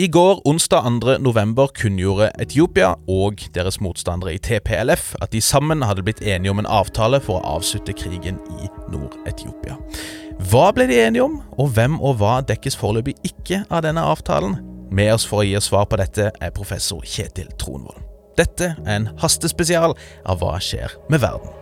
I går, onsdag 2. november, kunngjorde Etiopia og deres motstandere i TPLF at de sammen hadde blitt enige om en avtale for å avslutte krigen i Nord-Etiopia. Hva ble de enige om, og hvem og hva dekkes foreløpig ikke av denne avtalen? Med oss for å gi oss svar på dette er professor Kjetil Tronvold. Dette er en hastespesial av Hva skjer med verden?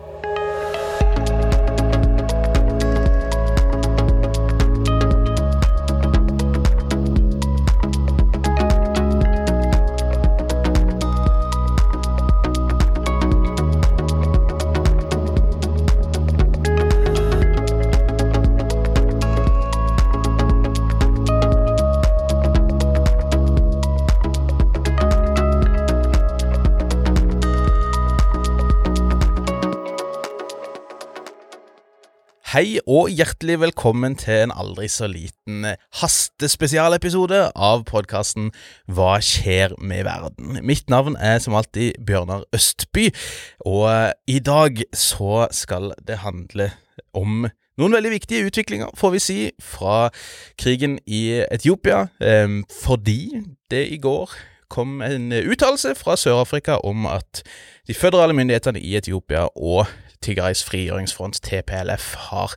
Hei og hjertelig velkommen til en aldri så liten hastespesialepisode av podkasten Hva skjer med verden? Mitt navn er som alltid Bjørnar Østby, og eh, i dag så skal det handle om noen veldig viktige utviklinger, får vi si, fra krigen i Etiopia, eh, fordi det i går kom en uttalelse fra Sør-Afrika om at de føderale myndighetene i Etiopia og Tigrays frigjøringsfront, TPLF, har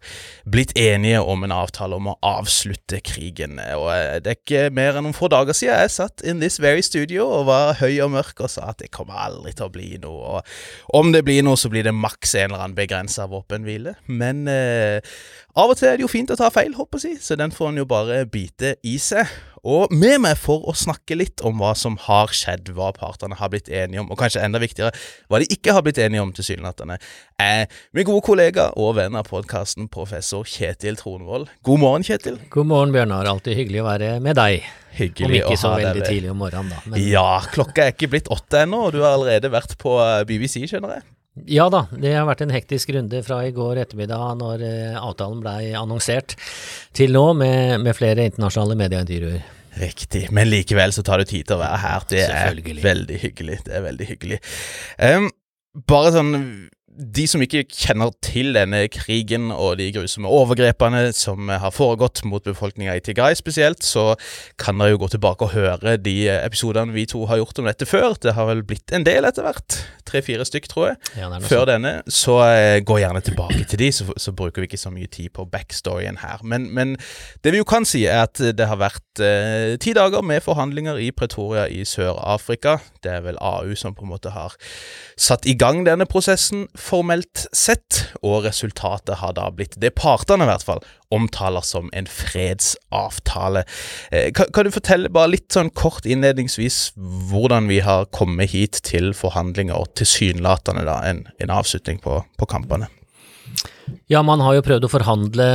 blitt enige om en avtale om å avslutte krigen. Og eh, Det er ikke mer enn noen få dager siden jeg satt in this very studio og var høy og mørk og sa at det kommer aldri til å bli noe. Og om det blir noe, så blir det maks en eller annen begrensa våpenhvile. Men eh, av og til er det jo fint å ta feil, håper jeg, så den får en jo bare bite i seg. Og med meg for å snakke litt om hva som har skjedd, hva partene har blitt enige om, og kanskje enda viktigere, hva de ikke har blitt enige om, tilsynelatende, er min gode kollega og venn av podkasten, professor Kjetil Tronvold. God morgen, Kjetil. God morgen, Bjørnar. Alltid hyggelig å være med deg. Hyggelig Om ikke så veldig tidlig om morgenen, da. Men Ja, klokka er ikke blitt åtte ennå, og du har allerede vært på eh, BBC, skjønner jeg. Ja da, det har vært en hektisk runde fra i går ettermiddag når eh, avtalen blei annonsert, til nå med, med flere internasjonale medieintervjuer. Riktig, men likevel så tar du tid til å være her. Det er veldig hyggelig. Det er veldig hyggelig. Um, bare sånn De som ikke kjenner til denne krigen og de grusomme overgrepene som har foregått mot befolkninga i Tigray spesielt, så kan dere jo gå tilbake og høre de episodene vi to har gjort om dette før. Det har vel blitt en del etter hvert. Tre-fire stykk, tror jeg Ja, før denne, så eh, gå gjerne tilbake til de, så, så bruker vi ikke så mye tid på backstoryen her. Men, men det vi jo kan si, er at det har vært eh, ti dager med forhandlinger i Pretoria i Sør-Afrika. Det er vel AU som på en måte har satt i gang denne prosessen, formelt sett, og resultatet har da blitt det partene i hvert fall omtaler som en fredsavtale. Eh, kan, kan du fortelle bare litt sånn kort innledningsvis hvordan vi har kommet hit til forhandlinger og tilsynelatende da en, en avslutning på, på kampene? Ja, man har jo prøvd å forhandle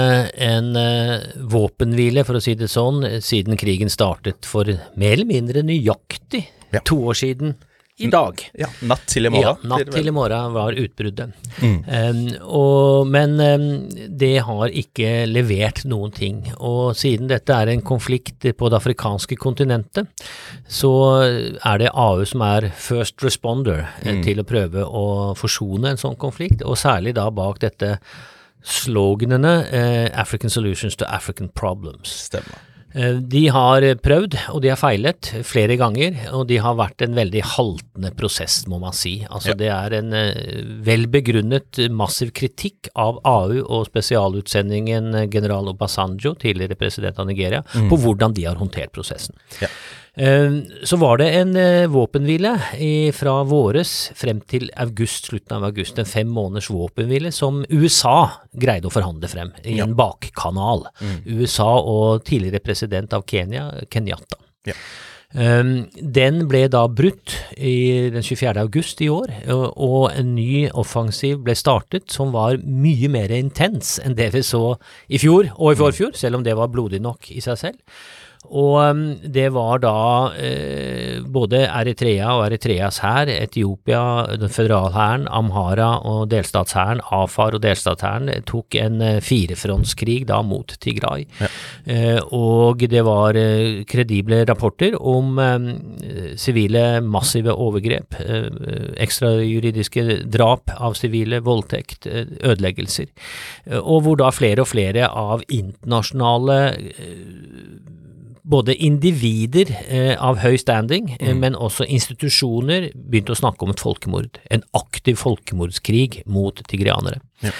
en eh, våpenhvile, for å si det sånn, siden krigen startet for mer eller mindre nøyaktig Ja. to år siden i dag. Ja, Natt til i morgen. Ja, natt til i morgen var utbruddet. Mm. Um, og, men um, det har ikke levert noen ting. Og siden dette er en konflikt på det afrikanske kontinentet, så er det AU som er first responder eh, Mm. til å prøve å forsone en sånn konflikt, og særlig da bak dette sloganene eh, African Solutions to African Problems. Stemmer. Eh, De har prøvd, og de har feilet flere ganger, og de har vært en veldig haltende prosess, må man si. Altså Ja. Det er en eh, vel begrunnet massiv kritikk av AU og spesialutsendingen general Obasanjo, tidligere president av Nigeria, på hvordan de har håndtert prosessen. Ja. Eh, Så var det en eh, våpenhvile fra våres frem til august, slutten av august, en fem måneders våpenhvile som USA greide å forhandle frem i Ja. en bakkanal. USA og tidligere president av Kenya, Kenyatta. Ja. Um, den ble da brutt i den 24. august i år, og, og en ny offensiv ble startet som var mye mer intens enn det vi så i fjor og i forfjor, selv om det var blodig nok i seg selv. Og um, det var da eh, både Eritrea og Eritreas hær, Etiopia, føderalhæren, Amhara og delstatshæren, Afar og delstatshæren tok en eh, firefrontskrig da mot Tigray. Ja. Eh, og det var eh, kredible rapporter om eh, sivile massive overgrep, eh, ekstrajuridiske drap av sivile, voldtekt, eh, ødeleggelser. Eh, og hvor da flere og flere av internasjonale eh, både individer eh, av høy standing, mm. men også institusjoner begynte å snakke om et folkemord. En aktiv folkemordskrig mot tigrianere. Ja.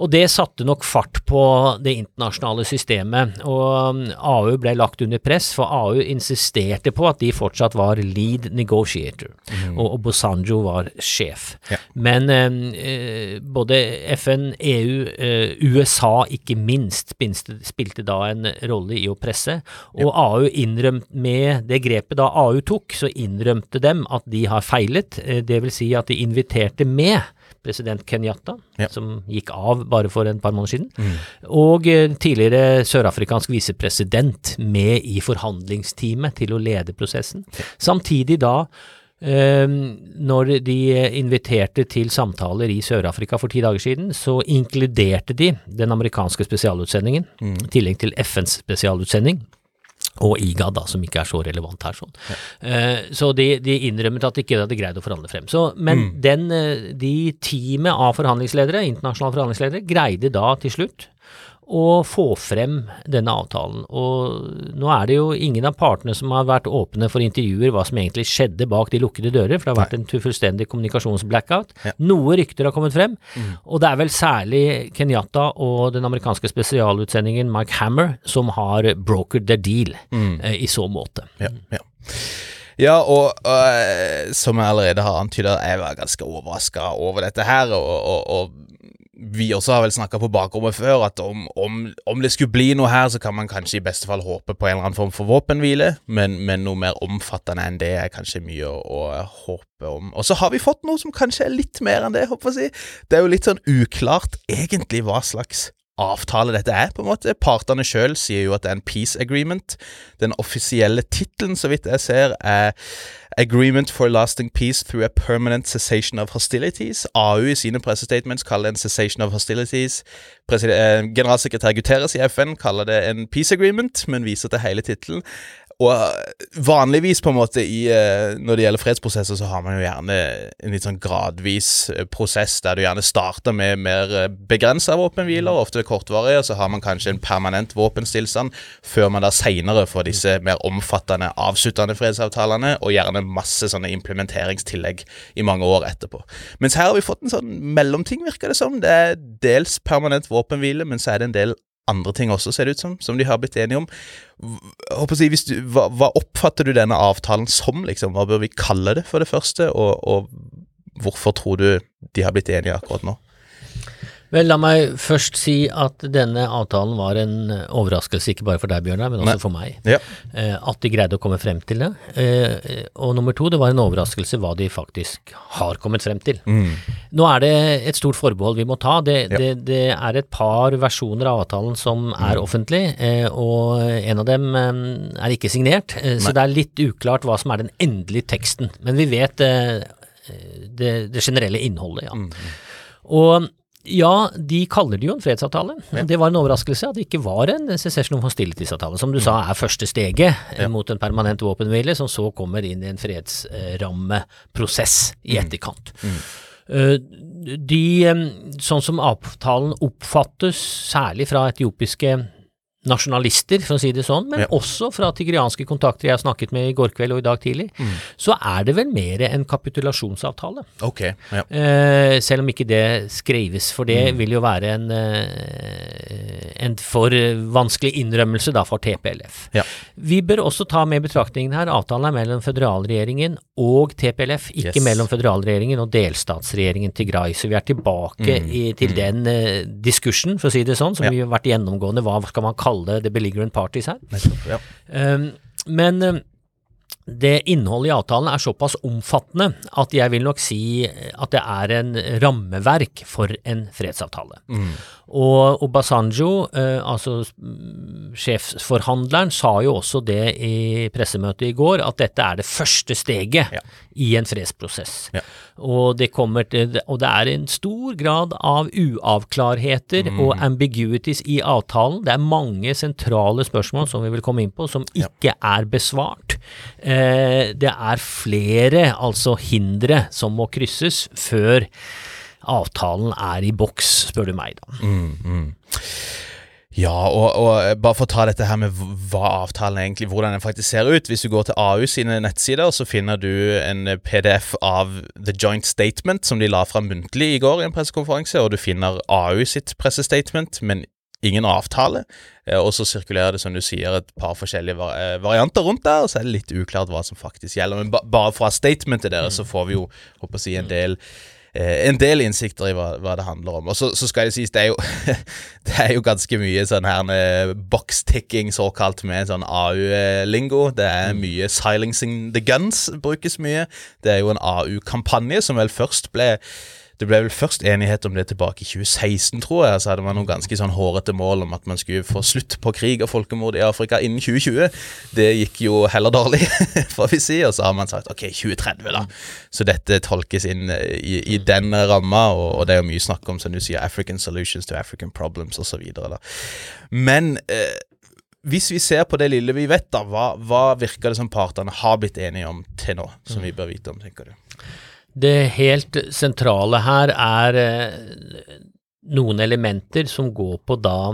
Og det satte nok fart på det internasjonale systemet, og um, AU ble lagt under press, for AU insisterte på at de fortsatt var lead negotiator, og Bosanjo var sjef. Ja. Men eh, både FN, EU, eh, USA ikke minst spilte, spilte da en rolle i å presse, og AU innrømte med det grepet da AU tok, så innrømte dem at de har feilet, eh, det vil si at de inviterte med president Kenyatta, Ja. som gikk av bare for en par måneder siden, og eh, tidligere sørafrikansk visepresident med i forhandlingsteamet til å lede prosessen. Samtidig da eh, når de inviterte til samtaler i Sør-Afrika for ti dager siden, så inkluderte de den amerikanske spesialutsendingen, i tillegg til FNs spesialutsending. Og IGAD, da, som ikke er så relevant her. sånn. Eh, så de, de innrømmet at de ikke hadde greid å forhandle frem. Så, men den, eh, de teamet av forhandlingsledere, internasjonale forhandlingsledere greide da til slutt å få frem denne avtalen. Og nå er det jo ingen av partene som har vært åpne for intervjuer hva som egentlig skjedde bak de lukkede dører, for det har vært en fullstendig kommunikasjonsblackout. Ja. Noe rykter har kommet frem, og det er vel særlig Kenyatta og den amerikanske spesialutsendingen Mike Hammer som har brokered their deal eh, i så måte. Ja, ja. ja og og, som jeg allerede har antyda, jeg var ganske overraska over dette her. Og, og, og vi også har vel snakka på bakrommet før at om, om, om det skulle bli noe her, så kan man kanskje i beste fall håpe på en eller annen form for våpenhvile, men, men noe mer omfattende enn det er kanskje mye å, å håpe om. Og så har vi fått noe som kanskje er litt mer enn det, håper jeg å si. Det er jo litt sånn uklart egentlig hva slags avtale dette er, på en måte. Partene sjøl sier jo at det er en peace agreement. Den offisielle tittelen, så vidt jeg ser, er Agreement for lasting peace through a permanent cessation of hostilities. AU i sine pressestatements kaller det en cessation of hostilities. Preside eh, generalsekretær Guterres i FN kaller det en peace agreement, men viser til hele tittelen. Og eh, vanligvis, på en måte, i, eh, når det gjelder fredsprosesser, så har man jo gjerne en litt sånn gradvis eh, prosess, der du gjerne starter med mer begrensa våpenhviler, ofte kortvarige, og så har man kanskje en permanent våpenstillstand, før man da seinere får disse mer omfattende, avsluttende fredsavtalene, og gjerne masse sånne implementeringstillegg i mange år etterpå. Mens her har vi fått en sånn mellomting, virker det som. Det er dels permanent våpenhvile, men så er det en del andre ting også, ser det ut som, som de har blitt enige om. Si, du, hva, hva oppfatter du denne avtalen som, liksom? Hva bør vi kalle det, for det første? Og, og hvorfor tror du de har blitt enige akkurat nå? Vel, la meg først si at denne avtalen var en overraskelse, ikke bare for deg, Bjørnar, men også Nei. for meg. Ja. Eh, at de greide å komme frem til det. Eh, og nummer to, det var en overraskelse hva de faktisk har kommet frem til. Nå er det et stort forbehold vi må ta. Det, Ja. det, det er et par versjoner av avtalen som er offentlig, eh, og en av dem eh, er ikke signert. Eh, så det er litt uklart hva som er den endelige teksten. Men vi vet eh, det, det generelle innholdet, ja. Og ja, de kaller det jo en fredsavtale. Ja. Det var en overraskelse at det ikke var en secession of hostilities-avtale. Som du sa er første steget eh, Ja. mot en permanent våpenhvile, som så kommer inn i en fredsrammeprosess i etterkant. Eh, De, eh, sånn som avtalen oppfattes, særlig fra etiopiske nasjonalister, for å si det sånn, men Ja. også fra tigrianske kontakter jeg har snakket med i går kveld og i dag tidlig, så er det vel mer en kapitulasjonsavtale. Ok, ja. Eh, selv om ikke det skrives, for det vil jo være en, eh, en for vanskelig innrømmelse da for TPLF. Ja. Vi bør også ta med betraktningen her avtalen er mellom føderalregjeringen og TPLF, ikke Yes. mellom føderalregjeringen og delstatsregjeringen Tigray. Så vi er tilbake i, til den eh, diskursen, for å si det sånn, som vi har vært gjennomgående. Hva skal man kalle the belligerent parties her? Nettopp, ja. Um, men um, det innholdet i avtalen er såpass omfattende at jeg vil nok si at det er en rammeverk for en fredsavtale. Og Obasanjo, eh, altså mm, sjefsforhandleren, sa jo også det i pressemøtet i går, at dette er det første steget Ja. i en fredsprosess. Ja. Og, det til, og det er en stor grad av uavklarheter Mm. og ambiguities i avtalen. Det er mange sentrale spørsmål som vi vil komme inn på, som Ja. ikke er besvart. Eh, det er flere altså hindre som må krysses før avtalen er i boks, spør du meg da. Ja, og, og, bare for å ta dette her med hva avtalen egentlig, hvordan den faktisk ser ut. Hvis du går til AU sine nettsider, så finner du en PDF av The Joint Statement som de la fram muntlig i går i en pressekonferanse, og du finner AU sitt pressestatement, men ingen avtale. Eh, og så sirkulerer det, som du sier, et par forskjellige eh, varianter rundt der, og så er det litt uklart hva som faktisk gjelder. Men bare fra statementet deres så får vi jo, håper jeg, en del en del innsikter i hva, hva, det handler om. Og så, så skal det sies, det er jo, det er jo ganske mye sånn her eh, box-ticking, såkalt, med sånn AU-lingo. Det er mm. mye 'silencing the guns' brukes mye. Det er jo en AU-kampanje som vel først ble det ble vel først enighet om det tilbake i 2016, tror jeg. Så hadde man noen ganske sånn hårete mål om at man skulle få slutt på krig og folkemord i Afrika innen 2020. Det gikk jo heller dårlig, får vi si, og så har man sagt ok, 2030, da. Så dette tolkes inn eh, i, i den ramma, og, og, det er jo mye snakk om, som du sier, African solutions to African problems osv. Men eh, hvis vi ser på det lille vi vet, da, hva, hva virker det som partene har blitt enige om til nå, som vi bør vite om, tenker du? Det helt sentrale her er eh, noen elementer som går på da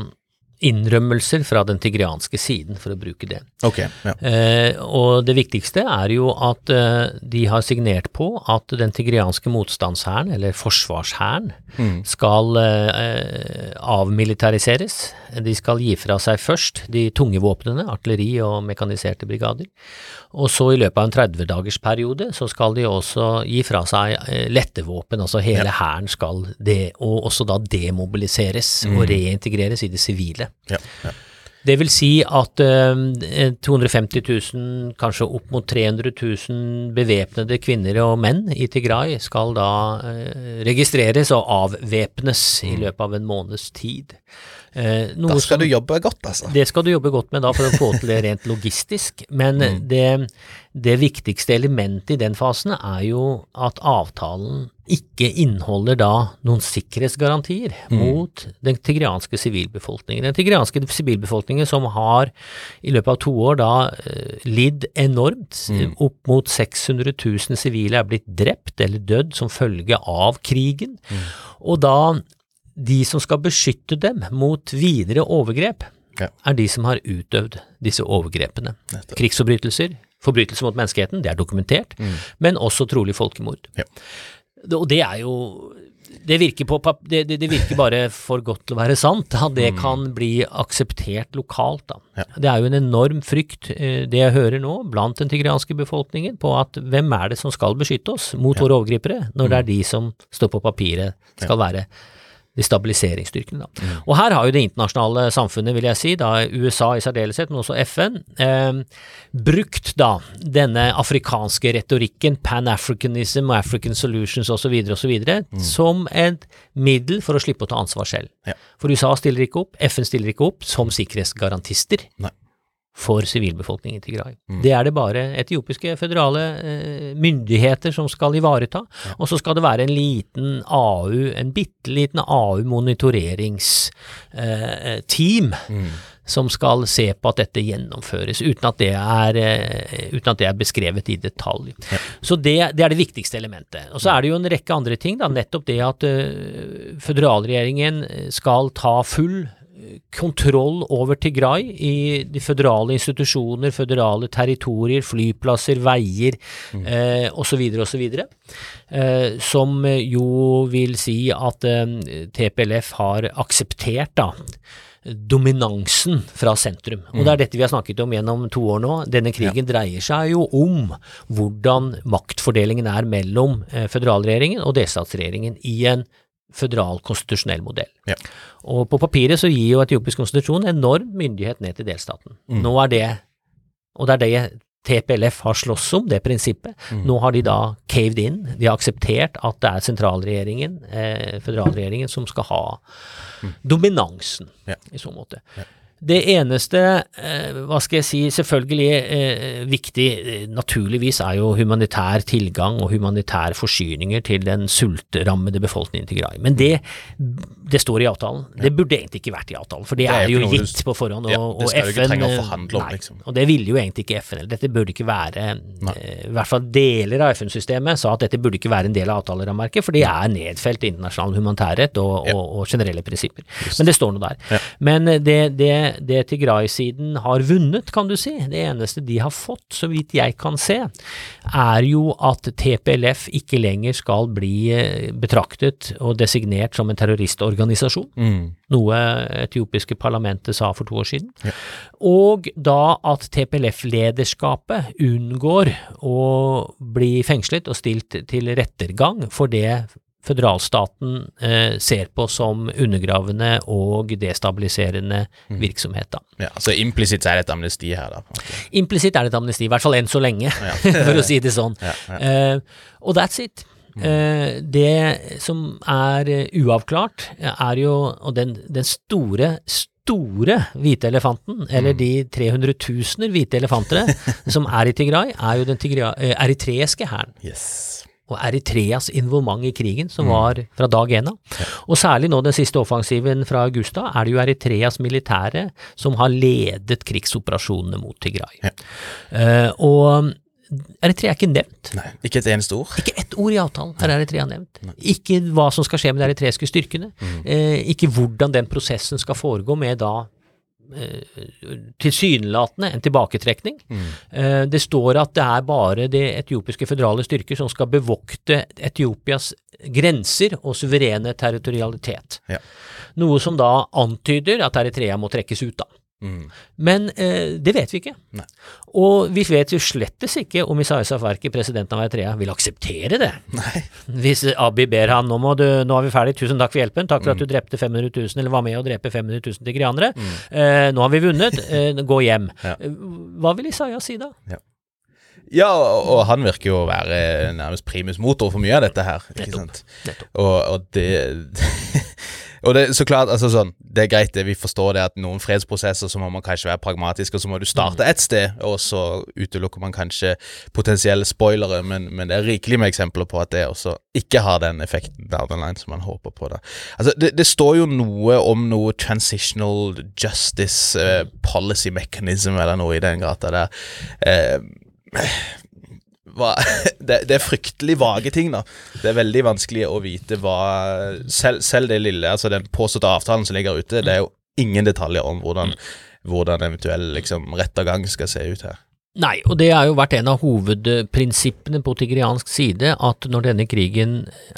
innrømmelser fra den tigrianske siden, for å bruke det. Okay, ja. eh, og det viktigste er jo at eh, de har signert på at den tigrianske motstandshæren, eller forsvarshæren, mm. skal eh, avmilitariseres. De skal gi fra seg først de tunge våpnene, artilleri og mekaniserte brigader. Og så i løpet av en 30-dagersperiode så skal de også gi fra seg eh, lette våpen, altså hele hæren ja. skal det, og også da demobiliseres mm. og reintegreres i det sivile. Ja, ja. Det vil si at eh, 250 000, kanskje opp mot 300 000 bevæpnede kvinner og menn i Tigray skal da eh, registreres og avvæpnes i mm. løpet av en måneds tid. Eh, da skal som, du jobbe godt, altså. Det skal du jobbe godt med da for å få til det rent logistisk. Men mm. det, det, viktigste elementet i den fasen er jo at avtalen ikke inneholder da noen sikkerhetsgarantier mm. mot den tigrianske sivilbefolkningen. Den tigrianske sivilbefolkningen som har i løpet av to år da eh, lidd enormt. Mm. Opp mot 600 000 sivile er blitt drept eller dødd som følge av krigen. Mm. Og da de som skal beskytte dem mot videre overgrep, ja. er de som har utøvd disse overgrepene. Nettopp. Krigsforbrytelser, forbrytelser mot menneskeheten, det er dokumentert, mm. men også trolig folkemord. Ja. Og det er jo det virker, på, det, det, det virker, bare for godt til å være sant. at det mm. kan bli akseptert lokalt. Ja. Det er jo en enorm frykt, eh, det jeg hører nå, blant den tigrianske befolkningen, på at hvem er det som skal beskytte oss mot ja. våre overgripere, når mm. det er de som står på papiret skal være de stabiliseringsstyrkene. Da. Mm. Og her har jo det internasjonale samfunnet, vil jeg si, da USA i særdeleshet, men også FN, eh, brukt da denne afrikanske retorikken, pan-africanism og African solutions osv., osv., mm. som et middel for å slippe å ta ansvar selv. Ja. For USA stiller ikke opp, FN stiller ikke opp som sikkerhetsgarantister. Nei for sivilbefolkningen i Tigray. Mm. Det er det bare etiopiske føderale eh, myndigheter som skal ivareta. Ja. Og så skal det være en liten AU, en bitte liten AU-monitoreringsteam. Eh, mm. Som skal se på at dette gjennomføres, uten at det er, eh, at det er beskrevet i detalj. Ja. Så det, det, er det viktigste elementet. Og så er det jo en rekke andre ting. Da, nettopp det at uh, føderalregjeringen skal ta full kontroll over Tigray i de føderale institusjoner, føderale territorier, flyplasser, veier mm. eh, osv. osv. Eh, som jo vil si at eh, TPLF har akseptert da dominansen fra sentrum. Og det er mm. dette vi har snakket om gjennom to år nå. Denne krigen ja. dreier seg jo om hvordan maktfordelingen er mellom eh, føderalregjeringen og delstatsregjeringen i en føderal konstitusjonell modell. Ja. Og på papiret så gir jo etiopisk konstitusjon enorm myndighet ned til delstaten. Mm. Nå er det, og det er det TPLF har slåss om, det prinsippet. Mm. Nå har de da caved in, de har akseptert at det er sentralregjeringen, eh, føderalregjeringen, som skal ha mm. dominansen ja. i så måte. Ja. Det eneste, eh, hva skal jeg si, selvfølgelig eh, viktig, eh, naturligvis er jo humanitær tilgang og humanitære forsyninger til den sultrammede befolkningen til Grai. Men det, det står i avtalen. Det burde egentlig ikke vært i avtalen, for det, Det er jo jo gitt på forhånd. Og, Ja, det og skal du ikke FN trenge å forhandle om, nei, liksom. Og det ville jo egentlig ikke FN. eller Dette burde ikke være Nei. I hvert fall deler av FN-systemet sa at dette burde ikke være en del av avtalerammeverket, for det er nedfelt i internasjonal humanitærrett og, Ja. og, og generelle prinsipper. Men det står noe der. Ja. Men det, det, det, det Tigray-siden har vunnet, kan du si, det eneste de har fått, så vidt jeg kan se, er jo at TPLF ikke lenger skal bli eh, betraktet og designert som en terroristorganisasjon Mm. noe etiopiske parlamentet sa for to år siden. Ja. Og da at TPLF-lederskapet unngår å bli fengslet og stilt til rettergang for det føderalstaten eh, ser på som undergravende og destabiliserende Mm. virksomhet. da. Ja, så implisitt er det et amnesti her, da. Implisitt er det et amnesti, i hvert fall enn så lenge, Ja. for å si det sånn. Ja. Eh, og that's it. Eh, det som er eh, uavklart, er jo og den, den store, store hvite elefanten, eller de 300 000 hvite elefantene som er i Tigray, er jo den tigray, eh, eritreiske hæren. Yes. Og Eritreas involvement i krigen, som var fra dag én av. Og særlig nå den siste offensiven fra Augusta, er det jo Eritreas militære som har ledet krigsoperasjonene mot Tigray. Ja. Uh, og Eritrea er ikke nevnt. Nei, ikke et eneste ord. Ikke ett ord i avtalen er Eritrea nevnt. Ikke hva som skal skje med de eritreiske styrkene. Eh, ikke hvordan den prosessen skal foregå med da tilsynelatende en tilbaketrekning. Mm. det står at det er bare de etiopiske føderale styrker som skal bevokte Etiopias grenser og suverene territorialitet. Ja. Noe som da antyder at Eritrea må trekkes ut, da. Mm. Men eh, det vet vi ikke. Nei. Og vi vet jo slettes ikke om Isaias Afarki, presidenten av Eritrea, vil akseptere det. Nei. Hvis Abiy ber han må du, nå er vi ferdig, tusen takk for hjelpen, takk Mm. for at du drepte 500 000, eller var med å drepe 500 000 tigrianere, eh, nå har vi vunnet, eh, gå hjem. Ja. Eh, Hva vil Isaias si da? Ja, og, og han virker jo å være nærmest primus motor for mye av dette her. ikke sant? Nettopp. Og, og det Og det så klart, altså sånn, det er greit, det, vi forstår det at noen fredsprosesser så må man kanskje være pragmatisk, og så må du starte et sted, og så utelukker man kanskje potensielle spoilere, men, men det er rikelig med eksempler på at det også ikke har den effekten down som man håper på. da. Altså, det, det står jo noe om noe transitional justice eh, policy mechanism eller noe i den gata der. Eh, hva, det, det er fryktelig vage ting, da. Det er veldig vanskelig å vite hva Selv, selv det lille, altså den påståtte avtalen som ligger ute, det er jo ingen detaljer om hvordan, hvordan eventuell liksom, rettergang skal se ut her. Nei, og det har jo vært en av hovedprinsippene på tigriansk side, at når denne krigen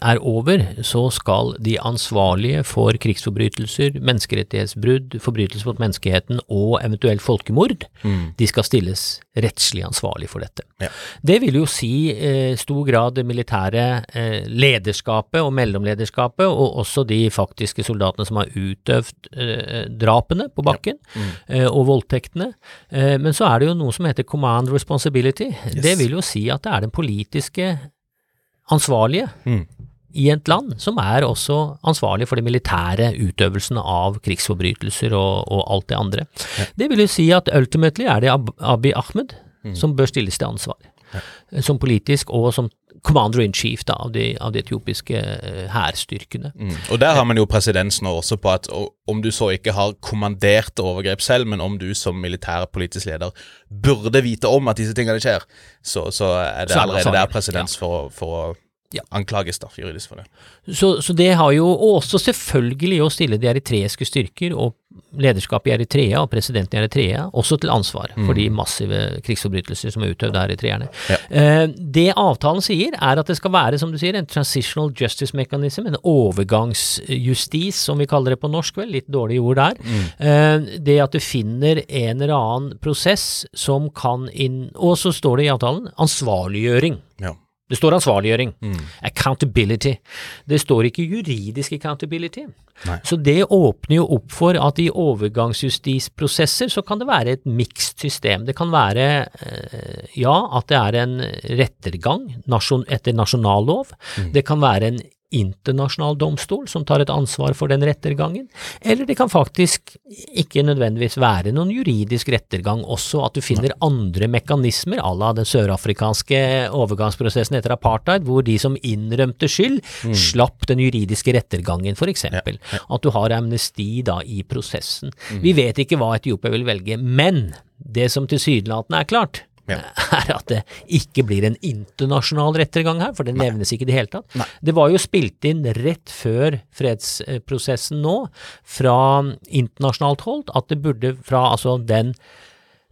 er over, så skal de ansvarlige for krigsforbrytelser, menneskerettighetsbrudd, forbrytelser mot menneskeheten og eventuelt folkemord, de skal stilles rettslig ansvarlig for dette. Ja. Det vil jo si eh, stor grad det militære eh, lederskapet og mellomlederskapet, og også de faktiske soldatene som har utøvd eh, drapene på bakken, eh, og voldtektene. Eh, men så er det jo noe som heter command responsibility. Det vil jo si at det er den politiske ansvarlige Mm. i et land som er også ansvarlig for de militære utøvelsene av krigsforbrytelser og, og alt det andre. Det vil jo si at ultimately er det Ab Abiy Ahmed som bør stilles til ansvar. Som politisk og som commander in chief da, av, de, av de etiopiske eh, hærstyrkene. Mm. Og der har man jo presedens nå også på at om du så ikke har kommandert overgrep selv, men om du som militær politisk leder burde vite om at disse tingene skjer, så, så er det er allerede der presedens for, å- for å Ja. anklages da, juridisk for det. Så, så det har jo og også selvfølgelig å stille de eritreiske styrker og lederskapet i Eritrea og presidenten i Eritrea også til ansvar for de massive krigsforbrytelser som er utøvd av eritreerne. Ja. Eh, det avtalen sier, er at det skal være, som du sier, en transitional justice mechanism, en overgangsjustis, som vi kaller det på norsk, vel, litt dårlig ord der. Eh, det at du finner en eller annen prosess som kan inn Og så står det i avtalen ansvarliggjøring. Ja. Det står ansvarliggjøring. Mm. Accountability. Det står ikke juridisk accountability. Nei. Så det åpner jo opp for at i overgangsjustisprosesser så kan det være et mixed system. Det kan være eh, ja, at det er en rettergang nasjon, etter nasjonallov. Det kan være en internasjonal domstol som tar et ansvar for den rettergangen, eller det kan faktisk ikke nødvendigvis være noen juridisk rettergang også, at du finner andre mekanismer à la den sørafrikanske overgangsprosessen etter apartheid, hvor de som innrømte skyld, mm. slapp den juridiske rettergangen, eksempel. Ja, ja. At du har amnesti da i prosessen. Mm. Vi vet ikke hva Etiopia vil velge, men det som tilsynelatende er klart, ja. er at det ikke blir en internasjonal rettergang her, for det Nei. nevnes ikke i det hele tatt. Nei. Det var jo spilt inn rett før fredsprosessen nå, fra internasjonalt hold, at det burde fra altså den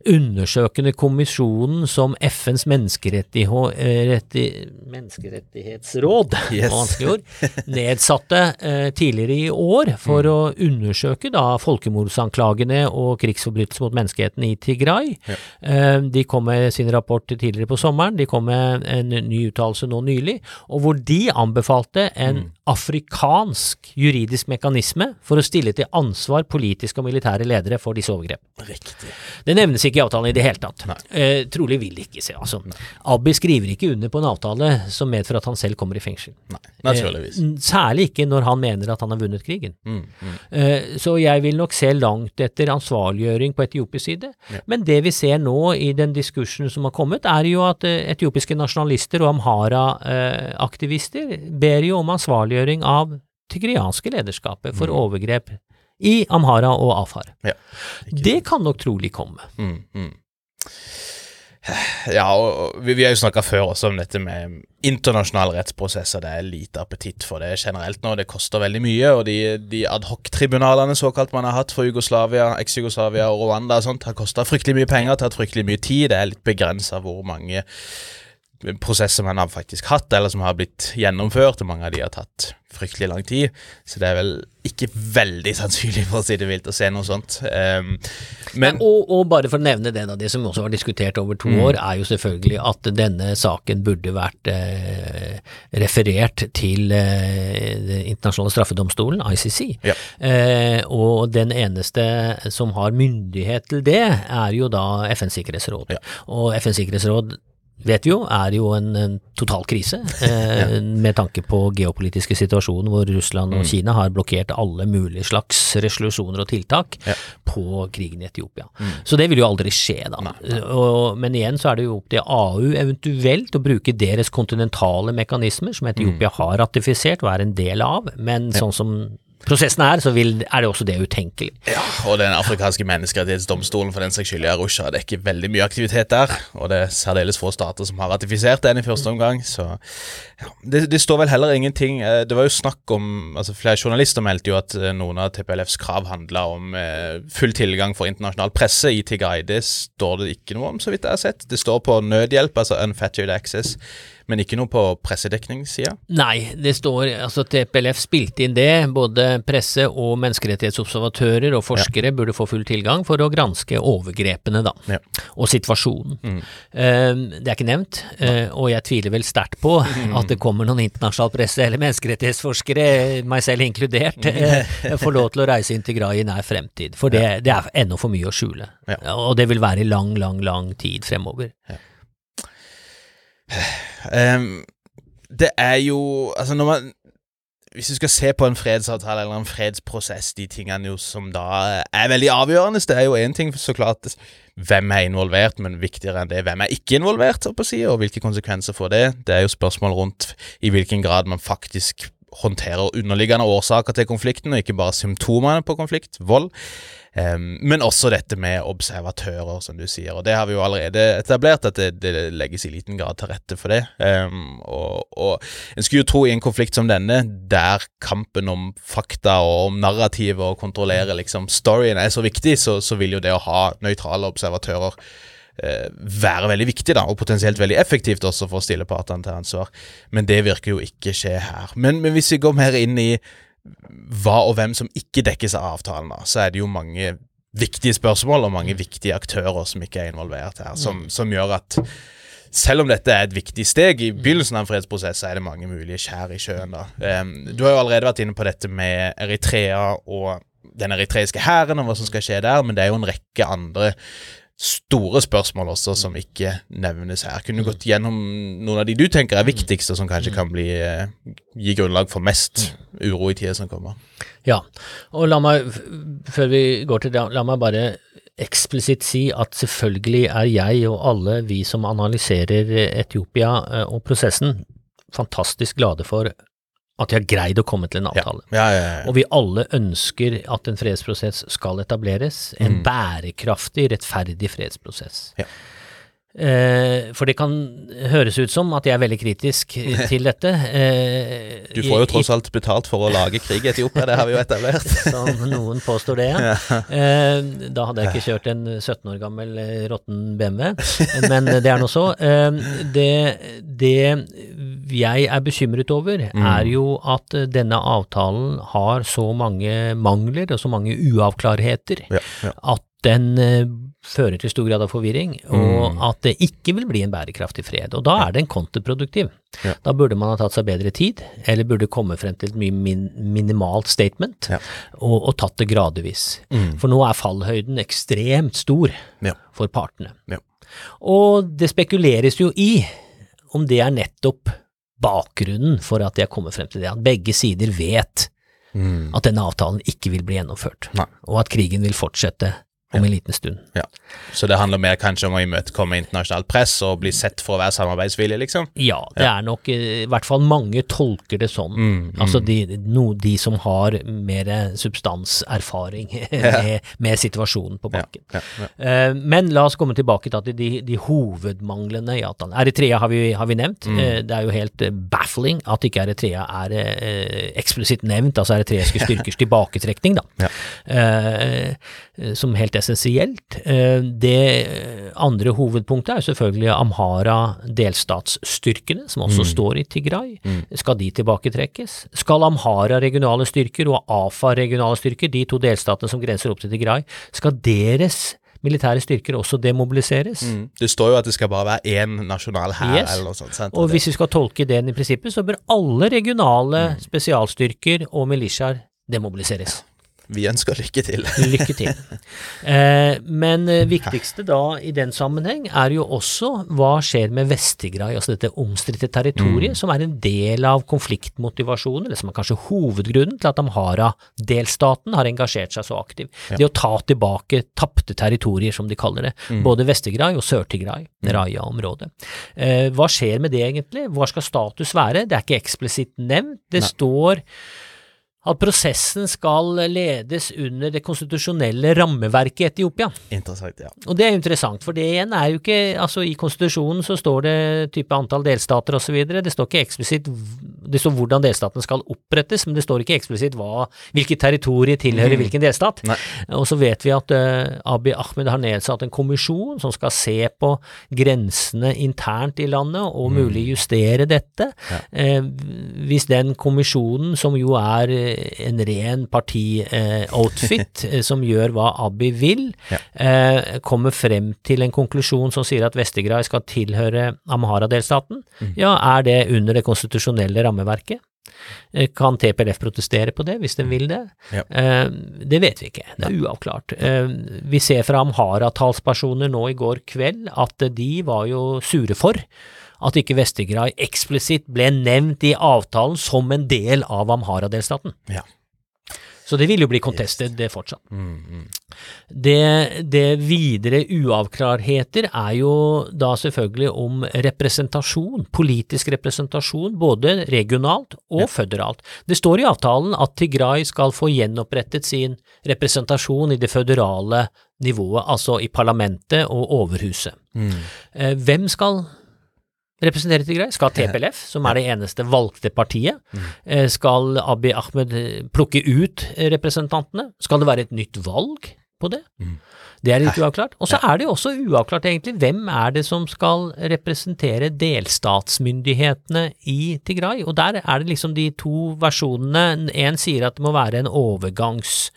undersøkende kommisjonen som FNs menneskerettighetsråd yes. ord, nedsatte eh, tidligere i år for mm. å undersøke da folkemordsanklagene og krigsforbrytelser mot menneskeheten i Tigray. Ja. Eh, de kom med sin rapport tidligere på sommeren, de kom med en ny uttalelse nå nylig, og hvor de anbefalte en mm. Afrikansk juridisk mekanisme for å stille til ansvar politiske og militære ledere for disse overgrep. Riktig. Det nevnes ikke i avtalen i det hele tatt. Eh, trolig vil de ikke se. Altså, Abiy skriver ikke under på en avtale som medfører at han selv kommer i fengsel. Nei, naturligvis. Eh, særlig ikke når han mener at han har vunnet krigen. Mm, mm. Eh, så jeg vil nok se langt etter ansvarliggjøring på etiopisk side. Ja. Men det vi ser nå i den diskursen som har kommet, er jo at eh, etiopiske nasjonalister og Amhara-aktivister eh, ber jo om ansvarliggjøring av tigrianske lederskapet for mm. overgrep i Amhara og Afar. Ja, det kan nok trolig komme. Mm, mm. Ja, og vi, vi har jo snakka før også om dette med internasjonale rettsprosesser. Det er lite appetitt for det generelt nå. Det koster veldig mye. Og de, de adhoc-tribunalene såkalt man har hatt for Jugoslavia, eks-Jugoslavia og Rwanda og sånt, har kosta fryktelig mye penger, tatt fryktelig mye tid. Det er litt begrensa hvor mange prosesser han har faktisk hatt, eller som har blitt gjennomført, og mange av de har tatt fryktelig lang tid. Så det er vel ikke veldig sannsynlig, for å si det vilt, å se noe sånt. Um, men, og, og, bare for å nevne det, da, det som også var diskutert over to mm. år, er jo selvfølgelig at denne saken burde vært eh, referert til eh, Den internasjonale straffedomstolen, ICC. Ja. Eh, og den eneste som har myndighet til det, er jo da FNs sikkerhetsråd. Ja. Og FNs sikkerhetsråd vet vi jo, er jo en, en total krise, eh, ja. med tanke på geopolitiske situasjonen hvor Russland og mm. Kina har blokkert alle mulige slags resolusjoner og tiltak ja. på krigen i Etiopia. Mm. Så det vil jo aldri skje, da. Nei, nei. Og, men igjen så er det jo opp til AU eventuelt å bruke deres kontinentale mekanismer, som Etiopia mm. har ratifisert og er en del av, men ja. sånn som prosessen er, så vil, er det også det utenkelig. Ja, og den afrikanske menneskerettighetsdomstolen for den saks skyld i Arusha, ikke veldig mye aktivitet der. Og det er særdeles få stater som har ratifisert den i første omgang, så ja, det, det, står vel heller ingenting eh, Det var jo snakk om altså Flere journalister meldte jo at eh, noen av TPLFs krav handla om eh, full tilgang for internasjonal presse i Tigray. Det står det ikke noe om, så vidt jeg har sett. Det står på nødhjelp, altså unfettered access men ikke noe på pressedekningssida? Nei, det står altså TPLF spilte inn det. Både presse og menneskerettighetsobservatører og forskere ja. burde få full tilgang for å granske overgrepene, da. Ja. Og situasjonen. Mm. Uh, det er ikke nevnt, uh, og jeg tviler vel sterkt på mm. at det kommer noen internasjonal presse eller menneskerettighetsforskere, meg selv inkludert, uh, får lov til å reise inn til Grai i nær fremtid. For det, det er ennå for mye å skjule. Ja. Og det vil være i lang, lang, lang tid fremover. Ja. Um, det er jo Altså, når man Hvis du skal se på en fredsavtale eller en fredsprosess, de tingene jo som da er veldig avgjørende, det er jo én ting, så klart hvem er involvert, men viktigere enn det, hvem er ikke involvert, å si, og hvilke konsekvenser får det. Det er jo spørsmål rundt i hvilken grad man faktisk håndterer underliggende årsaker til konflikten, og ikke bare symptomene på konflikt, vold. Um, men også dette med observatører, som du sier. Og det har vi jo allerede etablert, at det, det legges i liten grad til rette for det. Um, og, og, en skulle jo tro i en konflikt som denne, der kampen om fakta og om narrativet og kontrollere liksom storyen er så viktig, så, så vil jo det å ha nøytrale observatører uh, være veldig viktig, da, og potensielt veldig effektivt også for å stille partene til ansvar. Men det virker jo ikke skje her. Men, men hvis vi går mer inn i hva og hvem som ikke dekkes av avtalen, da, så er det jo mange viktige spørsmål og mange viktige aktører som ikke er involvert her, som, mm. som gjør at selv om dette er et viktig steg i begynnelsen av en fredsprosess, så er det mange mulige skjær i sjøen. da. Um, du har jo allerede vært inne på dette med Eritrea og den eritreiske hæren og hva som skal skje der, men det er jo en rekke andre store spørsmål også som ikke nevnes her. Kunne du gått gjennom noen av de du tenker er viktigste, som kanskje kan bli, eh, gi grunnlag for mest uro i tida som kommer? Ja, og la meg, før vi går til det, la meg bare eksplisitt si at selvfølgelig er jeg og alle vi som analyserer Etiopia eh, og prosessen, fantastisk glade for at de har greid å komme til en Ja, avtale. ja, ja, ja. Og vi alle ønsker at en fredsprosess skal etableres, en bærekraftig, rettferdig fredsprosess. Eh, for det kan høres ut som at jeg er veldig kritisk til dette. Eh, Du får jo tross alt betalt for å lage krig i Etiopia, det har vi jo etablert. som noen påstår det. Ja. Eh, da hadde jeg ikke kjørt en 17 år gammel eh, råtten BMW, men det er nå så. Eh, det, det jeg er bekymret over, er jo at eh, denne avtalen har så mange mangler og så mange uavklarheter Ja, ja. at den eh, fører til stor grad av forvirring, og at det ikke vil bli en bærekraftig fred. Og da er den kontraproduktiv. Ja. Da burde man ha tatt seg bedre tid, eller burde komme frem til et mye min minimalt statement, Ja. og, og tatt det gradvis. For nå er fallhøyden ekstremt stor Ja. for partene. Ja. Og det spekuleres jo i om det er nettopp bakgrunnen for at de har kommet frem til det, at begge sider vet Mm. at denne avtalen ikke vil bli gjennomført, Nei. og at krigen vil fortsette om en liten stund. Ja. Så det handler mer kanskje om å imøtekomme internasjonalt press og bli sett for å være samarbeidsvillig, liksom? Ja, det er nok eh, i hvert fall mange tolker det sånn. Mm, Altså de, no, de som har mer substanserfaring med, med situasjonen på bakken. Ja, ja. Eh, Men la oss komme tilbake til de, de hovedmanglene i avtalen. Eritrea har vi, har vi nevnt. Mm. Eh, Det er jo helt baffling at ikke Eritrea er eh, eksplisitt nevnt, altså eritreiske styrkers tilbaketrekning, da. Ja. Som helt essensielt. Eh, Det andre hovedpunktet er selvfølgelig Amhara-delstatsstyrkene, som også står i Tigray. Skal de tilbaketrekkes? Skal Amhara regionale styrker og AFA regionale styrker, de to delstatene som grenser opp til Tigray, skal deres militære styrker også demobiliseres? Mm. Det står jo at det skal bare være én nasjonal hær Yes. eller noe sånt. Sant? Og hvis vi skal tolke den i prinsippet, så bør alle regionale spesialstyrker og militiaer demobiliseres. Vi ønsker lykke til. Lykke til. Eh, men eh, viktigste da i den sammenheng er jo også hva skjer med Vest-Tigray, altså dette omstridte territoriet, som er en del av konfliktmotivasjonen, eller som er kanskje hovedgrunnen til at Amhara-delstaten har engasjert seg så aktivt. Det å ta tilbake tapte territorier, som de kaller det. Både Vest-Tigray og Sør-Tigray, Raya-området. Eh, hva skjer med det egentlig? Hva skal status være? Det er ikke eksplisitt nevnt. Det Nei. står at prosessen skal ledes under det konstitusjonelle rammeverket i Etiopia. Interessant, ja. Og det er interessant, for det igjen er jo ikke Altså, i konstitusjonen så står det type antall delstater og så videre. Det står ikke eksplisitt Det står hvordan delstaten skal opprettes, men det står ikke eksplisitt hva Hvilket territorium tilhører hvilken delstat. Nei. Og så vet vi at uh, Abiy Ahmed har nedsatt en kommisjon som skal se på grensene internt i landet, og mulig justere dette. Ja. Uh, hvis den kommisjonen, som jo er eh, en ren parti-outfit, eh, som gjør hva Abiy vil, Ja. kommer frem til en konklusjon som sier at Vest-Tigray skal tilhøre Amhara-delstaten, Mm. ja, er det under det konstitusjonelle rammeverket? Eh, Kan TPLF protestere på det, hvis den vil det? Ja. Eh, Det vet vi ikke, det er uavklart. Eh, Vi ser fra Amhara-talspersoner nå i går kveld at de var jo sure for at ikke Vest-Tigray eksplisitt ble nevnt i avtalen som en del av Amhara-delstaten. Ja. Så det vil jo bli contested, det fortsatt. Mm, mm. Det, det videre uavklarheter er jo da selvfølgelig om representasjon, politisk representasjon, både regionalt og føderalt. Det står i avtalen at Tigray skal få gjenopprettet sin representasjon i det føderale nivået, altså i parlamentet og overhuset. Mm. Eh, Hvem skal representere Tigray? Skal TPLF, som er det eneste valgte partiet? Eh, Skal Abiy Ahmed eh, plukke ut eh, representantene? Skal det være et nytt valg på det? Mm. Det er litt uavklart. Og så er det jo også uavklart egentlig hvem er det som skal representere delstatsmyndighetene i Tigray. Og der er det liksom de to versjonene. En sier at det må være en overgangs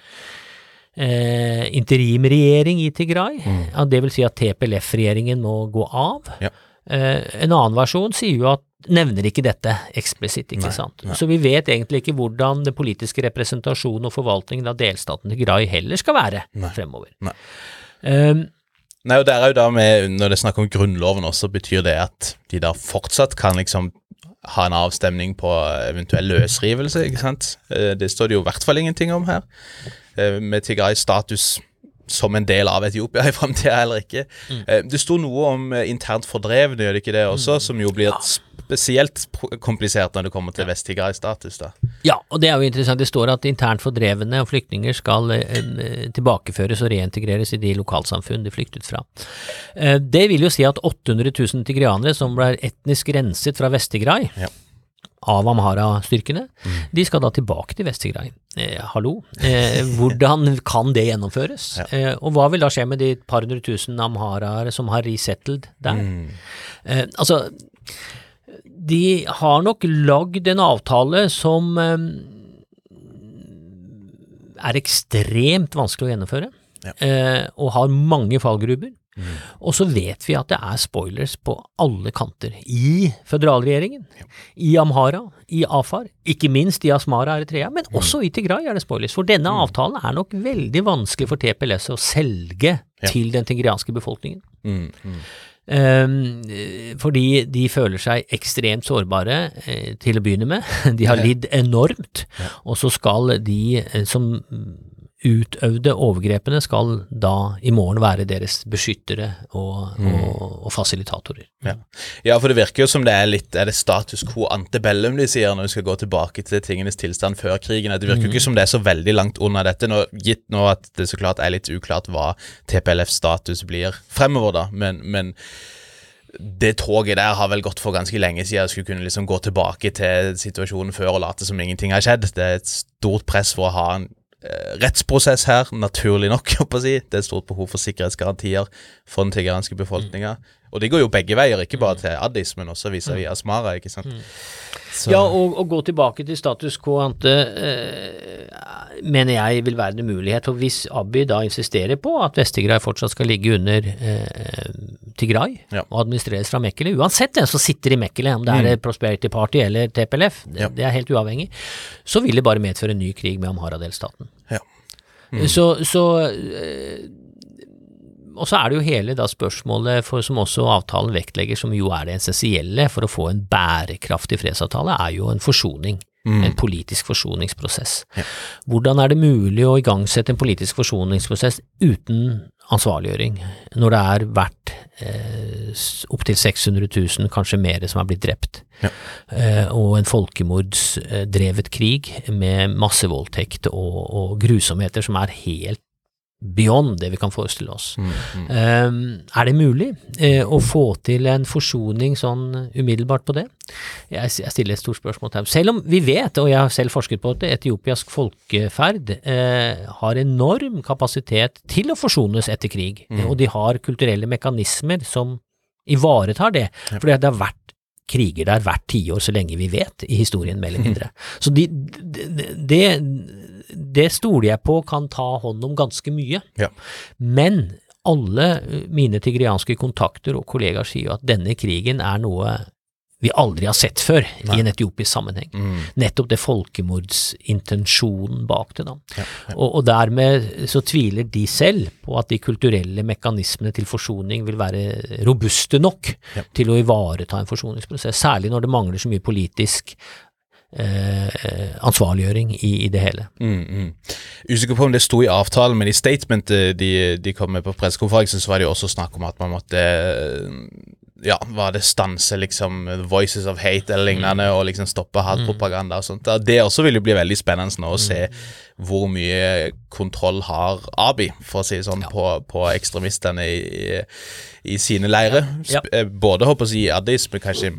eh, interimregjering i Tigray. Ja, det vil si at TPLF-regjeringen må gå av. Ja. Eh, en annen versjon sier jo at nevner ikke dette eksplisitt, ikke Nei, sant. nei. Så vi vet egentlig ikke hvordan den politiske representasjonen og forvaltningen av delstaten Tigray heller skal være Nei. fremover. Nei. Um, Nei, og der er jo da med, Når det er snakk om Grunnloven også, betyr det at de da fortsatt kan liksom ha en avstemning på eventuell løsrivelse, ikke sant? Eh, Det står det jo i hvert fall ingenting om her. Eh, Med Tigray status som en del av Etiopia i framtida eller ikke. Mm. Det sto noe om eh, internt fordrevne, gjør det ikke det også, som jo blir spesielt komplisert når det kommer til Vest-Tigray-status, da. Ja, og det er jo interessant. Det står at internt fordrevne og flyktninger skal eh, eh, tilbakeføres og reintegreres i de lokalsamfunn de flyktet fra. Eh, det vil jo si at 800 000 tigrianere som ble etnisk renset fra Vest-Tigray Ja. Av Amhara-styrkene, de skal da tilbake til Vest-Tigray. Eh, hallo, eh, hvordan kan det gjennomføres? Ja. Eh, og hva vil da skje med de par hundre tusen amharaer som har resettled der? Eh, altså, de har nok lagd en avtale som eh, er ekstremt vanskelig å gjennomføre, Ja. eh, og har mange fallgruber. Og så vet vi at det er spoilers på alle kanter. I føderalregjeringen, i Amhara, i Afar, ikke minst i Asmara Eritrea, men også i Tigray er det spoilers. For denne avtalen er nok veldig vanskelig for TPLS å selge Ja. til den tigrianske befolkningen. Mm, mm. Ehm, fordi de føler seg ekstremt sårbare eh, til å begynne med. De har lidd enormt, og så skal de eh, som utøvde overgrepene, skal da i morgen være deres beskyttere og, og, og fasilitatorer. Ja. ja, for det virker jo som det er litt Er det status quo antebellum de sier når vi skal gå tilbake til tingenes tilstand før krigen? Det virker jo ikke som det er så veldig langt unna dette, nå, gitt nå at det så klart er litt uklart hva TPLFs status blir fremover, da. Men, men det toget der har vel gått for ganske lenge siden. Jeg Skulle kunne liksom gå tilbake til situasjonen før og late som ingenting har skjedd. Det er et stort press for å ha en rettsprosess her, naturlig nok. å si. Det er et stort behov for sikkerhetsgarantier for den tigeranske befolkninga. Og det går jo begge veier, ikke bare til Addis, men også vis-à-vis Asmara. ikke sant? Så- Ja, og å gå tilbake til status quo ante eh, mener jeg vil være en mulighet. For hvis Abiy da insisterer på at Vest-Tigray fortsatt skal ligge under eh, Tigray Ja. og administreres fra Mekkele, uansett hvem som sitter i Mekkele, om det er Prosperity Party eller TPLF, det, Ja. det er helt uavhengig, så vil det bare medføre en ny krig med Amhara-delstaten. Ja. Så, så eh, og så er det jo hele da spørsmålet for, som også avtalen vektlegger, som jo er det essensielle for å få en bærekraftig fredsavtale, er jo en forsoning. En politisk forsoningsprosess. Ja. Hvordan er det mulig å igangsette en politisk forsoningsprosess uten ansvarliggjøring, når det er verdt eh, opptil 600 000, kanskje mer, som er blitt drept, Ja. eh, og en folkemordsdrevet krig med massevoldtekt og, og grusomheter som er helt beyond det vi kan forestille oss. Mm, mm. Eh, er det mulig uh, å få til en forsoning sånn umiddelbart på det? Jeg, jeg stiller et stort spørsmål til Selv om vi vet, og jeg har selv forsket på det, etiopiask folkeferd uh, har enorm kapasitet til å forsones etter krig, Mm. og de har kulturelle mekanismer som ivaretar det, fordi det har vært kriger der hvert tiår så lenge vi vet i historien, mer eller mindre. Så de, det, det, det stoler jeg på kan ta hånd om ganske mye. Ja. Men alle mine tigrianske kontakter og kollegaer sier jo at denne krigen er noe vi aldri har sett før Nei. i en etiopisk sammenheng. Mm. Nettopp det folkemordsintensjonen bak det, da. Ja, ja. Og, og dermed så tviler de selv på at de kulturelle mekanismene til forsoning vil være robuste nok Ja. til å ivareta en forsoningsprosess, særlig når det mangler så mye politisk eh, ansvarliggjøring i, i det hele. Mm, mm. Usikker på om det sto i avtalen, men i statementet de, de kom med på pressekonferansen, så var det jo også snakk om at man måtte ja, var det stanse liksom Voices of Hate eller lignende, og liksom stoppe hatpropaganda og sånt. Det også vil jo bli veldig spennende nå å se hvor mye kontroll har Abi, for å si det sånn, på, på ekstremistene i, i sine leirer. Ja. Sp- eh, Både håper jeg å si Addis, men kanskje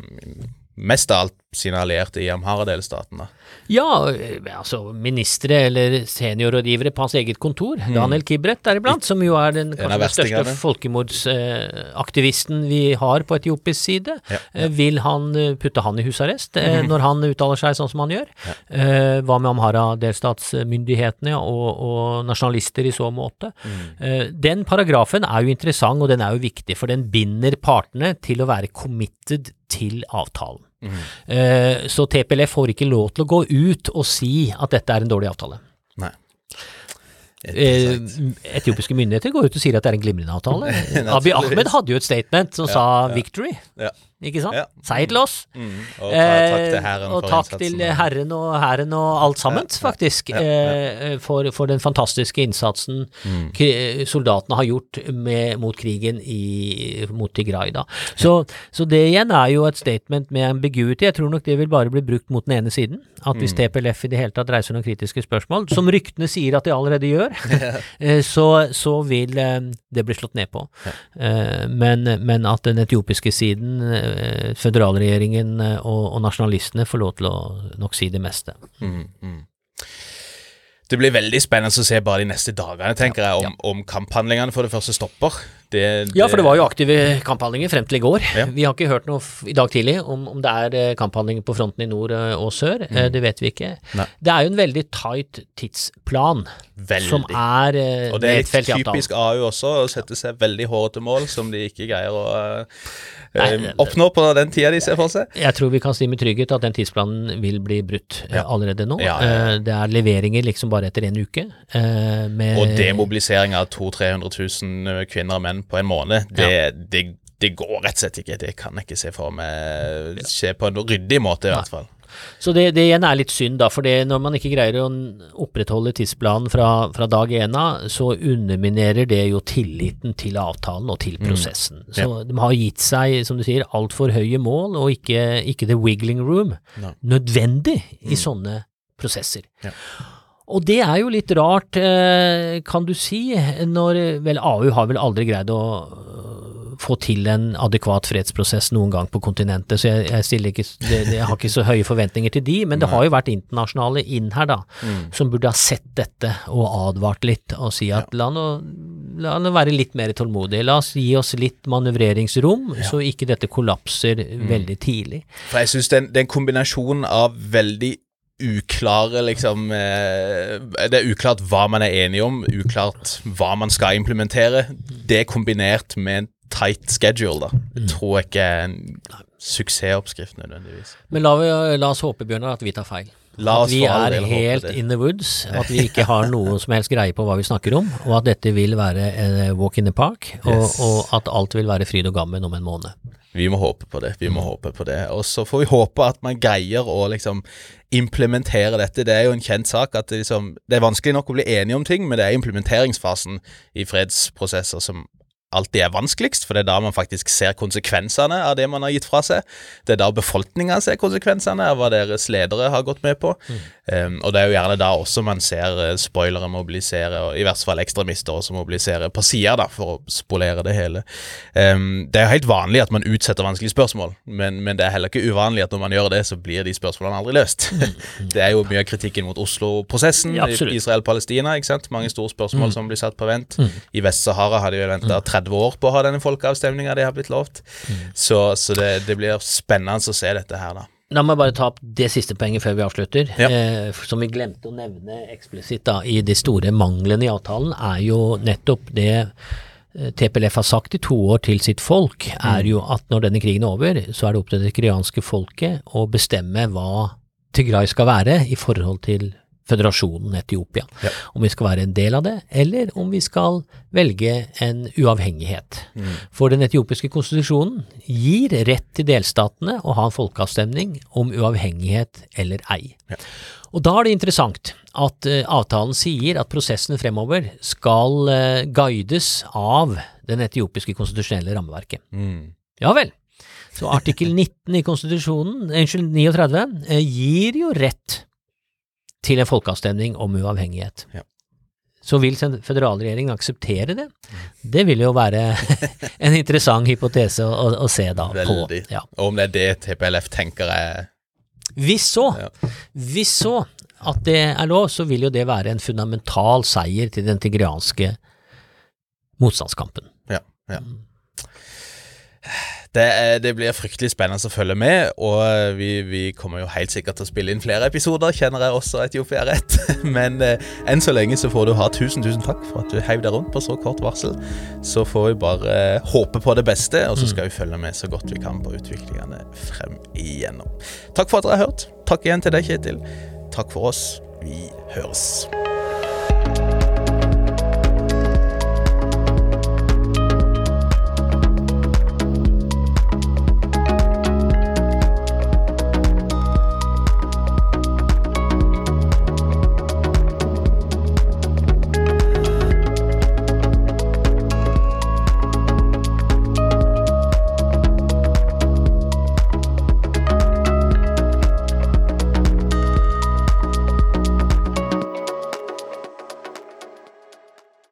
mest av alt sine allierte i Amhara-delstaten. da. Ja, eh, altså ministre eller seniorrådgivere på hans eget kontor, Daniel Kibret deriblant, som jo er den Mm. Kanskje den største folkemordsaktivisten vi har på etiopisk side. Ja, ja. Vil han eh, putte han i husarrest eh, Mhm. når han uttaler seg sånn som han gjør? Eh, Hva med Amhara-delstatsmyndighetene og, og nasjonalister i så måte? Mm. Eh, Den paragrafen er jo interessant, og den er jo viktig, for den binder partene til å være committed til avtalen. Mhm. Eh, Så TPLF får ikke lov til å gå ut og si at dette er en dårlig avtale. Nei. Eh, etiopiske myndigheter går ut og sier at det er en glimrende avtale. Abiy Ahmed hadde jo et statement som sa 'victory'. Ja. Ikke sant? Ja. Seier til oss. Mm. Og takk til Eh, Hæren og takk til Herren og Hæren og alt sammen, Ja, faktisk, ja, ja. eh, For, for den fantastiske innsatsen Mm. soldatene har gjort med, mot krigen i, mot Tigray. Da. Så, så det igjen er jo et statement med ambiguity. Jeg tror nok det vil bare bli brukt mot den ene siden. At hvis Mm. TPLF i det hele tatt reiser noen kritiske spørsmål, som ryktene sier at de allerede gjør, eh, så, så vil eh, det bli slått ned på. Eh, Men, men at den etiopiske siden, eh, føderalregjeringen eh, og, og nasjonalistene får lov til å nok si det meste. Mm, mm. Det blir veldig spennende å se bare de neste dagene, tenker jeg, om, om kamphandlingene for det første stopper. Det, Ja, for det var jo aktive kamphandlinger frem til i går. Ja. Vi har ikke hørt noe i dag tidlig om, om det er eh, kamphandlinger på fronten i nord eh, og sør. Mm. Det vet vi ikke. Nei. Det er jo en veldig tight tidsplan Veldig. som er eh, Og det er litt nedfelt i avtalen. typisk AU også, å sette seg veldig hårete mål som de ikke greier å eh, Nei, eh, oppnå på den tida de ser for seg. Jeg tror vi kan si med trygghet at den tidsplanen vil bli brutt eh, Ja. allerede nå. Ja, ja. Eh, Det er leveringer liksom bare etter en uke. eh, med- Og demobilisering av 200 000-300 000 kvinner og menn på en måned, det, det, det går rett og slett ikke. Det kan jeg ikke se for meg skje på en ryddig måte, i hvert fall. Så det, det igjen er litt synd, da, for det, når man ikke greier å opprettholde tidsplanen fra, fra dag én av, så underminerer det jo tilliten til avtalen og til prosessen. Så de har gitt seg, som du sier, altfor høye mål, og ikke, ikke the wiggling room Nei. nødvendig i sånne prosesser. Ja. Og det er jo litt rart, eh, kan du si, når Vel, AU har vel aldri greid å øh, få til en adekvat fredsprosess noen gang på kontinentet, så jeg, jeg, ikke, det, jeg har ikke så høye forventninger til de, men det har jo vært internasjonale inn her, da, som burde ha sett dette og advart litt, og si at la nå La nå være litt mer tålmodig. La oss gi oss litt manøvreringsrom, så ikke dette kollapser veldig tidlig. For jeg syns det, det er en kombinasjon av veldig uklare liksom eh, Det er uklart hva man er enige om, uklart hva man skal implementere. Det kombinert med en tight schedule, da, Mm. tror jeg ikke er en suksessoppskrift nødvendigvis. Men la, vi, la oss håpe, Bjørnar, at vi tar feil. La at vi er helt in the woods, at vi ikke har noe som helst greie på hva vi snakker om, og at dette vil være en walk in the park, og, Yes. og at alt vil være fryd og gammen om en måned. Vi må håpe på det. vi må håpe på det. Og så får vi håpe at man greier å liksom implementere dette. Det er jo en kjent sak at det, liksom, det er vanskelig nok å bli enige om ting, men det er implementeringsfasen i fredsprosesser som alltid er vanskeligst, for det er da man faktisk ser konsekvensene av det man har gitt fra seg. Det er da befolkninga ser konsekvensene av hva deres ledere har gått med på. Um, og det er jo gjerne da også man ser eh, spoilere mobilisere, og i hvert fall ekstremister også mobilisere på sida, da, for å spolere det hele. Um, det er jo helt vanlig at man utsetter vanskelige spørsmål, men, men det er heller ikke uvanlig at når man gjør det, så blir de spørsmålene aldri løst. det er jo mye av kritikken mot Oslo-prosessen, Ja. Israel-Palestina, ikke sant. Mange store spørsmål som blir satt på vent. I Vest-Sahara har de vel venta 30 år på å ha denne folkeavstemninga de har blitt lovt. Så, så det, det blir spennende å se dette her, da. La meg bare ta opp det siste poenget før vi avslutter, Ja. eh, som vi glemte å nevne eksplisitt da, i de store manglene i avtalen, er jo nettopp det eh, TPLF har sagt i to år til sitt folk, er jo at når denne krigen er over, så er det opp til det kriganske folket å bestemme hva Tigray skal være i forhold til føderasjonen Etiopia. Ja. Om vi skal være en del av det, eller om vi skal velge en uavhengighet. For den etiopiske konstitusjonen gir rett til delstatene å ha en folkeavstemning om uavhengighet eller ei. Ja. Og da er det interessant at uh, avtalen sier at prosessen fremover skal uh, guides av den etiopiske konstitusjonelle rammeverket. Mm. Ja vel. Så artikkel 19 i konstitusjonen, unnskyld, 39, uh, gir jo rett til en folkeavstemning om uavhengighet. Ja. Så vil føderalregjeringen akseptere det? Det vil jo være en interessant hypotese å, å, å se da Veldig. på. Ja. Og om det er det TPLF tenker jeg Hvis så, Ja. hvis så at det er lov, så vil jo det være en fundamental seier til den tigrianske motstandskampen. Ja. ja. Det, er, det blir fryktelig spennende å følge med, og vi, vi kommer jo helt sikkert til å spille inn flere episoder, kjenner jeg også Etiopia rett. Men eh, enn så lenge så får du ha tusen, tusen takk for at du heiv deg rundt på så kort varsel. Så får vi bare eh, håpe på det beste, og så skal vi følge med så godt vi kan på utviklingene frem igjennom. Takk for at dere har hørt. Takk igjen til deg, Kjetil. Takk for oss. Vi høres.